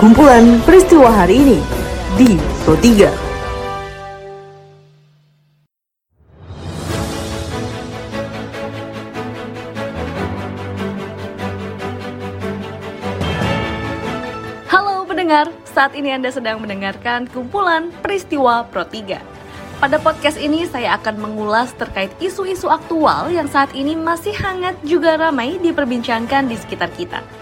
kumpulan peristiwa hari ini di Pro 3. Halo pendengar, saat ini Anda sedang mendengarkan kumpulan peristiwa Pro 3. Pada podcast ini saya akan mengulas terkait isu-isu aktual yang saat ini masih hangat juga ramai diperbincangkan di sekitar kita.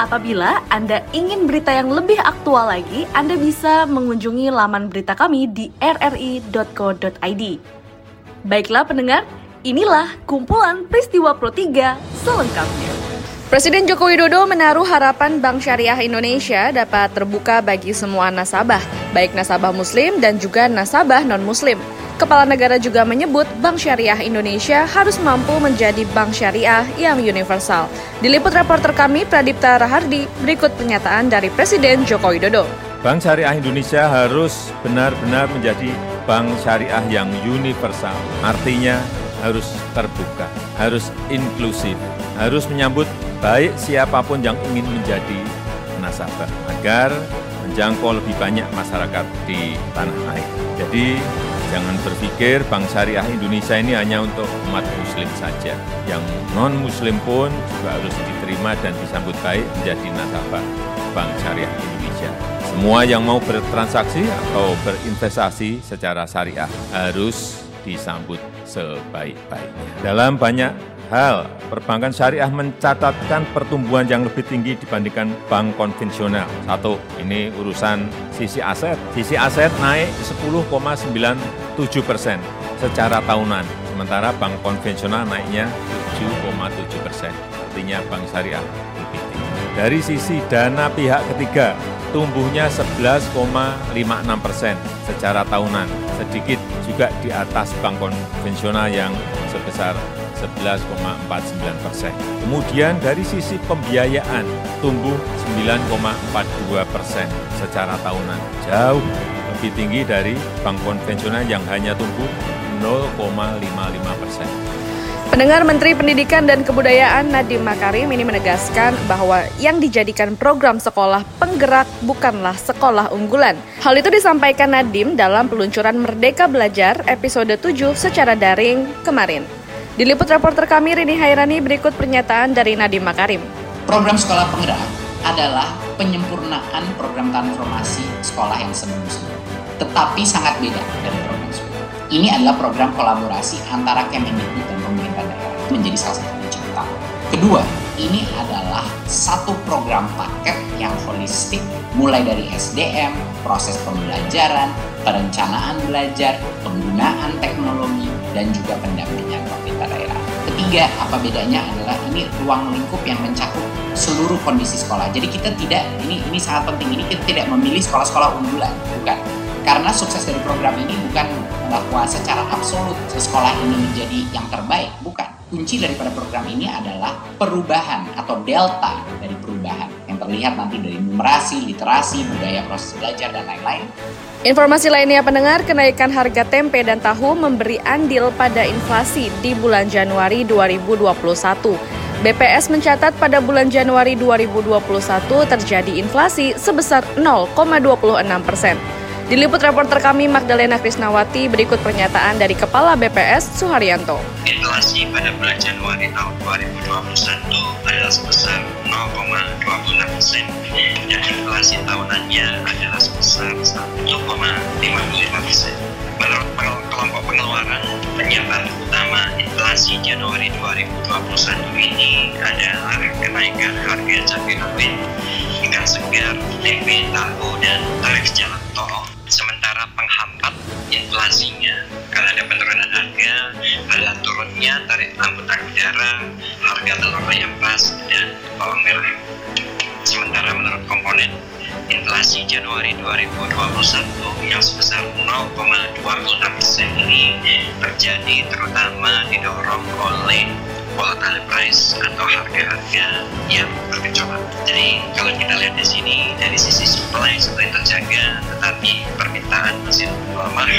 Apabila Anda ingin berita yang lebih aktual lagi, Anda bisa mengunjungi laman berita kami di rri.co.id. Baiklah pendengar, inilah kumpulan peristiwa Pro 3 selengkapnya. Presiden Joko Widodo menaruh harapan Bank Syariah Indonesia dapat terbuka bagi semua nasabah, baik nasabah muslim dan juga nasabah non-muslim. Kepala negara juga menyebut Bank Syariah Indonesia harus mampu menjadi bank syariah yang universal. Diliput reporter kami Pradipta Rahardi, berikut pernyataan dari Presiden Joko Widodo. Bank Syariah Indonesia harus benar-benar menjadi bank syariah yang universal. Artinya harus terbuka, harus inklusif, harus menyambut baik siapa pun yang ingin menjadi nasabah agar menjangkau lebih banyak masyarakat di tanah air. Jadi Jangan berpikir Bank Syariah Indonesia ini hanya untuk umat muslim saja. Yang non-muslim pun juga harus diterima dan disambut baik menjadi nasabah Bank Syariah Indonesia. Semua yang mau bertransaksi atau berinvestasi secara syariah harus disambut sebaik-baiknya. Dalam banyak hal, perbankan syariah mencatatkan pertumbuhan yang lebih tinggi dibandingkan bank konvensional. Satu, ini urusan sisi aset. Sisi aset naik 10,97 persen secara tahunan, sementara bank konvensional naiknya 7,7 persen. Artinya bank syariah lebih tinggi. Dari sisi dana pihak ketiga, tumbuhnya 11,56 persen secara tahunan, sedikit juga di atas bank konvensional yang sebesar 11,49 persen. Kemudian dari sisi pembiayaan tumbuh 9,42 persen secara tahunan, jauh lebih tinggi dari bank konvensional yang hanya tumbuh 0,55 persen. Pendengar Menteri Pendidikan dan Kebudayaan Nadiem Makarim ini menegaskan bahwa yang dijadikan program sekolah penggerak bukanlah sekolah unggulan. Hal itu disampaikan Nadiem dalam peluncuran Merdeka Belajar episode 7 secara daring kemarin. Diliput reporter kami Rini Hairani berikut pernyataan dari Nadiem Makarim. Program sekolah penggerak adalah penyempurnaan program transformasi sekolah yang sebelum-sebelum. Tetapi sangat beda dari program sebelumnya. Ini adalah program kolaborasi antara Kemendikbud dan pemerintah daerah menjadi salah satu kunci utama. Kedua, ini adalah satu program paket yang holistik mulai dari SDM, proses pembelajaran, perencanaan belajar, penggunaan teknologi, dan juga pendampingan pemerintah daerah. Ketiga, apa bedanya adalah ini ruang lingkup yang mencakup seluruh kondisi sekolah. Jadi kita tidak, ini ini sangat penting, ini kita tidak memilih sekolah-sekolah unggulan, bukan. Karena sukses dari program ini bukan bahwa secara absolut sekolah ini menjadi yang terbaik, bukan. Kunci daripada program ini adalah perubahan atau delta terlihat nanti dari numerasi, literasi, budaya proses belajar, dan lain-lain Informasi lainnya pendengar, kenaikan harga tempe dan tahu memberi andil pada inflasi di bulan Januari 2021. BPS mencatat pada bulan Januari 2021 terjadi inflasi sebesar 0,26 persen. Diliput reporter kami Magdalena Krisnawati berikut pernyataan dari Kepala BPS Suharyanto. Inflasi pada bulan Januari tahun 2021 adalah sebesar inflasi tahunannya adalah sebesar 1,55 persen. Menurut kelompok pengeluaran, penyebab utama inflasi Januari 2021 ini adalah kenaikan harga cabai rawit, ikan segar, tempe, tahu, dan tarif jalan tol sementara penghambat inflasinya kalau ada penurunan harga ada turunnya tarif angkutan udara harga telur ayam pas dan bawang merah sementara menurut komponen inflasi Januari 2021 yang sebesar 0,26 persen ini terjadi terutama didorong oleh volatile price atau harga-harga yang bergejolak. Jadi kalau kita lihat di sini dari sisi supply supply terjaga, tetapi permintaan masih lemah.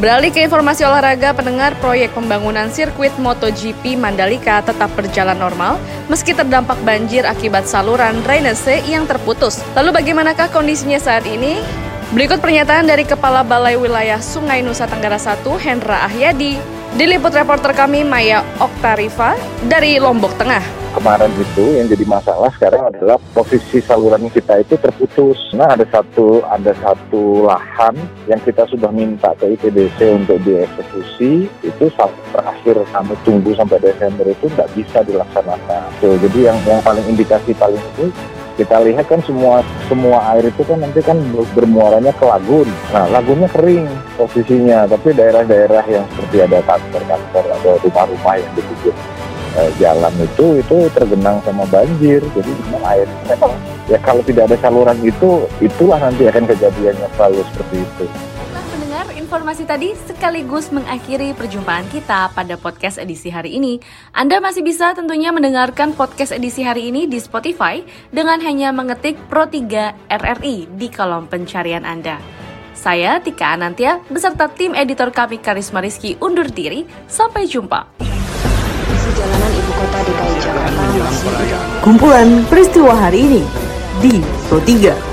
Beralih ke informasi olahraga, pendengar proyek pembangunan sirkuit MotoGP Mandalika tetap berjalan normal meski terdampak banjir akibat saluran drainase yang terputus. Lalu bagaimanakah kondisinya saat ini? Berikut pernyataan dari Kepala Balai Wilayah Sungai Nusa Tenggara I, Hendra Ahyadi, diliput reporter kami Maya Oktarifa dari Lombok Tengah kemarin itu yang jadi masalah sekarang adalah posisi saluran kita itu terputus. Nah ada satu ada satu lahan yang kita sudah minta ke ITDC untuk dieksekusi itu sampai terakhir kami tunggu sampai Desember itu nggak bisa dilaksanakan. So, jadi yang yang paling indikasi paling itu kita lihat kan semua semua air itu kan nanti kan bermuaranya ke lagun. Nah, lagunnya kering posisinya, tapi daerah-daerah yang seperti ada kantor-kantor atau rumah-rumah yang di pinggir eh, jalan itu itu tergenang sama banjir jadi air memang ya kalau tidak ada saluran itu itulah nanti akan kejadiannya selalu seperti itu informasi tadi sekaligus mengakhiri perjumpaan kita pada podcast edisi hari ini. Anda masih bisa tentunya mendengarkan podcast edisi hari ini di Spotify dengan hanya mengetik Pro 3 RRI di kolom pencarian Anda. Saya Tika Anantia beserta tim editor kami Karisma Rizky undur diri. Sampai jumpa jalanan ibu kota DKI Jakarta Kumpulan peristiwa hari ini di Pro 3.